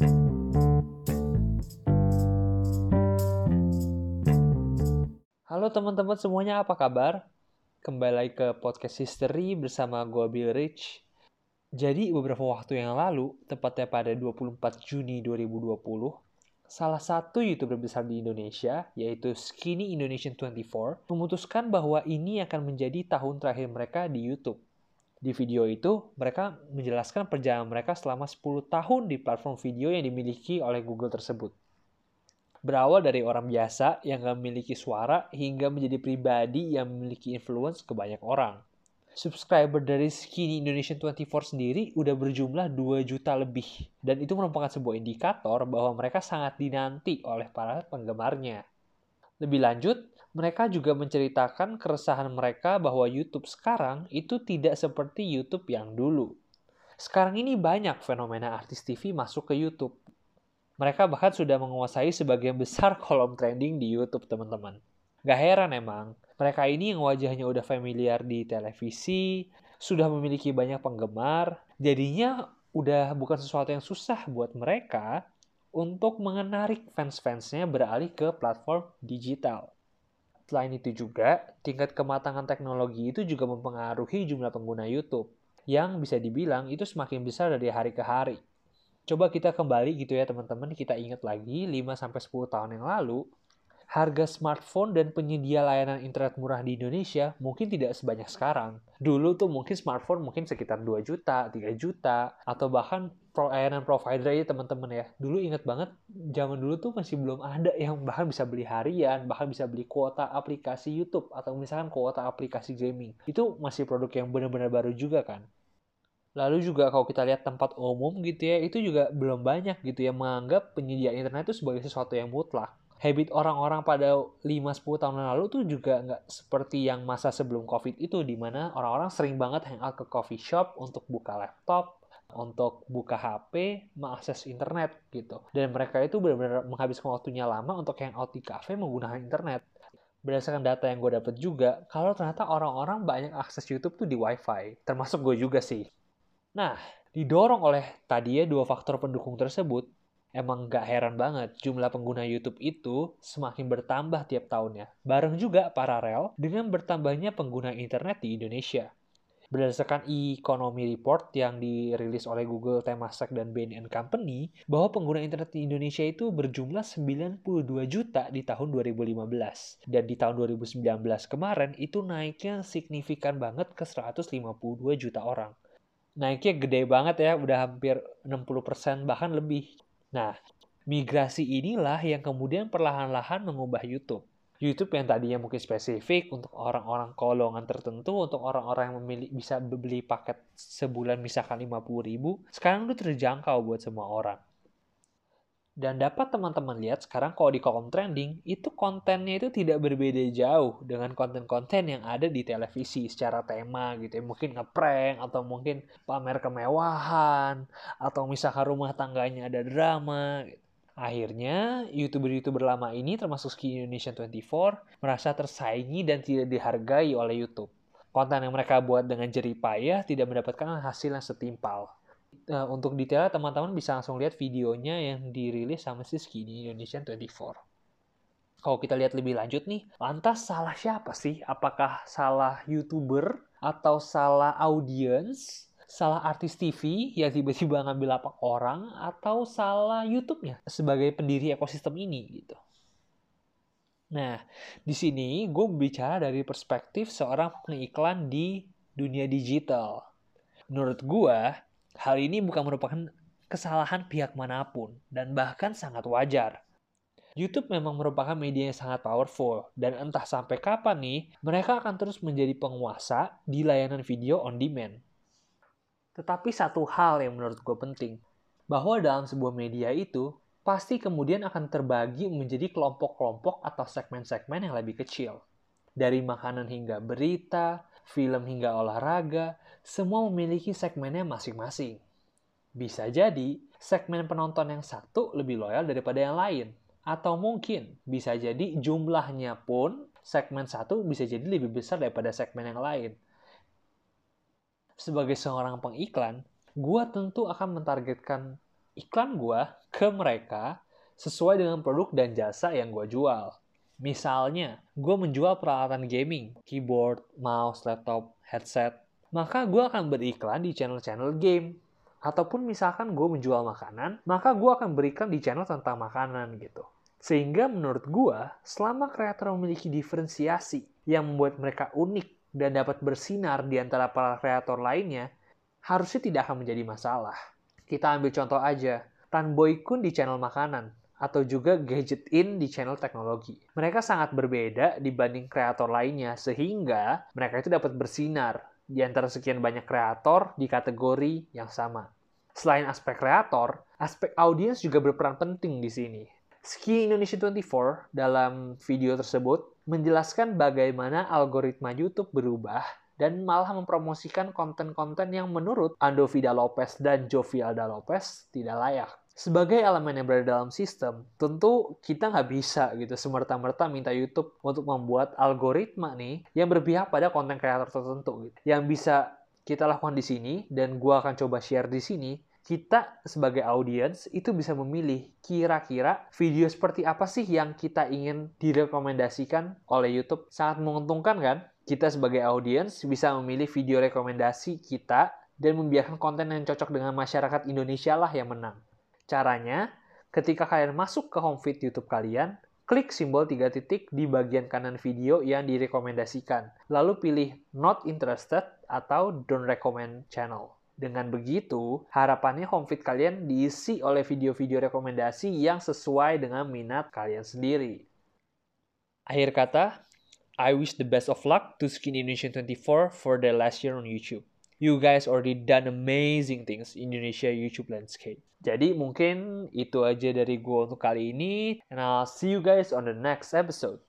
Halo teman-teman semuanya, apa kabar? Kembali ke podcast History bersama gue Bill Rich. Jadi beberapa waktu yang lalu, tepatnya pada 24 Juni 2020, salah satu YouTuber besar di Indonesia, yaitu Skinny Indonesian 24, memutuskan bahwa ini akan menjadi tahun terakhir mereka di YouTube. Di video itu, mereka menjelaskan perjalanan mereka selama 10 tahun di platform video yang dimiliki oleh Google tersebut. Berawal dari orang biasa yang gak memiliki suara hingga menjadi pribadi yang memiliki influence ke banyak orang subscriber dari Skinny Indonesian 24 sendiri udah berjumlah 2 juta lebih. Dan itu merupakan sebuah indikator bahwa mereka sangat dinanti oleh para penggemarnya. Lebih lanjut, mereka juga menceritakan keresahan mereka bahwa YouTube sekarang itu tidak seperti YouTube yang dulu. Sekarang ini banyak fenomena artis TV masuk ke YouTube. Mereka bahkan sudah menguasai sebagian besar kolom trending di YouTube, teman-teman. Gak heran emang, mereka ini yang wajahnya udah familiar di televisi, sudah memiliki banyak penggemar, jadinya udah bukan sesuatu yang susah buat mereka untuk menarik fans-fansnya beralih ke platform digital. Selain itu juga, tingkat kematangan teknologi itu juga mempengaruhi jumlah pengguna YouTube, yang bisa dibilang itu semakin besar dari hari ke hari. Coba kita kembali gitu ya teman-teman, kita ingat lagi 5-10 tahun yang lalu, harga smartphone dan penyedia layanan internet murah di Indonesia mungkin tidak sebanyak sekarang. Dulu tuh mungkin smartphone mungkin sekitar 2 juta, 3 juta, atau bahkan layanan provider aja teman-teman ya. Dulu inget banget, zaman dulu tuh masih belum ada yang bahkan bisa beli harian, bahkan bisa beli kuota aplikasi YouTube, atau misalkan kuota aplikasi gaming. Itu masih produk yang benar-benar baru juga kan. Lalu juga kalau kita lihat tempat umum gitu ya, itu juga belum banyak gitu yang menganggap penyedia internet itu sebagai sesuatu yang mutlak habit orang-orang pada 5-10 tahun lalu tuh juga nggak seperti yang masa sebelum COVID itu, di mana orang-orang sering banget hangout ke coffee shop untuk buka laptop, untuk buka HP, mengakses internet gitu. Dan mereka itu benar-benar menghabiskan waktunya lama untuk hangout di cafe menggunakan internet. Berdasarkan data yang gue dapet juga, kalau ternyata orang-orang banyak akses YouTube tuh di WiFi, termasuk gue juga sih. Nah, didorong oleh tadi ya dua faktor pendukung tersebut, Emang gak heran banget jumlah pengguna YouTube itu semakin bertambah tiap tahunnya. Bareng juga paralel dengan bertambahnya pengguna internet di Indonesia. Berdasarkan e-economy report yang dirilis oleh Google, Temasek, dan BNN Company, bahwa pengguna internet di Indonesia itu berjumlah 92 juta di tahun 2015. Dan di tahun 2019 kemarin itu naiknya signifikan banget ke 152 juta orang. Naiknya gede banget ya, udah hampir 60% bahkan lebih. Nah, migrasi inilah yang kemudian perlahan-lahan mengubah YouTube. YouTube yang tadinya mungkin spesifik untuk orang-orang golongan tertentu, untuk orang-orang yang memilih, bisa beli paket sebulan misalkan 50 ribu, sekarang udah terjangkau buat semua orang. Dan dapat teman-teman lihat sekarang kalau di kolom trending, itu kontennya itu tidak berbeda jauh dengan konten-konten yang ada di televisi secara tema gitu ya. Mungkin ngeprank, atau mungkin pamer kemewahan, atau misalkan rumah tangganya ada drama. Gitu. Akhirnya, YouTuber-YouTuber lama ini termasuk Ski Indonesia 24 merasa tersaingi dan tidak dihargai oleh YouTube. Konten yang mereka buat dengan jerih payah tidak mendapatkan hasil yang setimpal uh, untuk detailnya teman-teman bisa langsung lihat videonya yang dirilis sama si Skinny Indonesian 24. Kalau kita lihat lebih lanjut nih, lantas salah siapa sih? Apakah salah YouTuber atau salah audience? Salah artis TV yang tiba-tiba ngambil lapak orang atau salah YouTube-nya sebagai pendiri ekosistem ini gitu. Nah, di sini gue bicara dari perspektif seorang pengiklan di dunia digital. Menurut gue, Hal ini bukan merupakan kesalahan pihak mana pun dan bahkan sangat wajar. YouTube memang merupakan media yang sangat powerful dan entah sampai kapan nih mereka akan terus menjadi penguasa di layanan video on demand. Tetapi satu hal yang menurut gue penting, bahwa dalam sebuah media itu pasti kemudian akan terbagi menjadi kelompok-kelompok atau segmen-segmen yang lebih kecil. Dari makanan hingga berita, film hingga olahraga, semua memiliki segmennya masing-masing. Bisa jadi, segmen penonton yang satu lebih loyal daripada yang lain. Atau mungkin, bisa jadi jumlahnya pun segmen satu bisa jadi lebih besar daripada segmen yang lain. Sebagai seorang pengiklan, gue tentu akan mentargetkan iklan gue ke mereka sesuai dengan produk dan jasa yang gue jual. Misalnya, gue menjual peralatan gaming, keyboard, mouse, laptop, headset, maka gue akan beriklan di channel-channel game. Ataupun misalkan gue menjual makanan, maka gue akan berikan di channel tentang makanan gitu. Sehingga menurut gue, selama kreator memiliki diferensiasi yang membuat mereka unik dan dapat bersinar di antara para kreator lainnya, harusnya tidak akan menjadi masalah. Kita ambil contoh aja, Tan Boy Kun di channel makanan, atau juga Gadget In di channel teknologi. Mereka sangat berbeda dibanding kreator lainnya, sehingga mereka itu dapat bersinar di antara sekian banyak kreator di kategori yang sama. Selain aspek kreator, aspek audiens juga berperan penting di sini. Ski Indonesia 24 dalam video tersebut menjelaskan bagaimana algoritma YouTube berubah dan malah mempromosikan konten-konten yang menurut Andovida Lopez dan Jovialda Lopez tidak layak. Sebagai elemen yang berada dalam sistem, tentu kita nggak bisa gitu semerta-merta minta YouTube untuk membuat algoritma nih yang berpihak pada konten kreator tertentu. Gitu. Yang bisa kita lakukan di sini dan gua akan coba share di sini kita sebagai audiens itu bisa memilih kira-kira video seperti apa sih yang kita ingin direkomendasikan oleh YouTube. Sangat menguntungkan kan? Kita sebagai audiens bisa memilih video rekomendasi kita dan membiarkan konten yang cocok dengan masyarakat Indonesia lah yang menang. Caranya, ketika kalian masuk ke home feed YouTube kalian, klik simbol tiga titik di bagian kanan video yang direkomendasikan. Lalu pilih not interested atau don't recommend channel. Dengan begitu, harapannya home feed kalian diisi oleh video-video rekomendasi yang sesuai dengan minat kalian sendiri. Akhir kata, I wish the best of luck to Skin Indonesia 24 for their last year on YouTube. You guys already done amazing things in Indonesia YouTube landscape. Jadi mungkin itu aja dari gue untuk kali ini. And I'll see you guys on the next episode.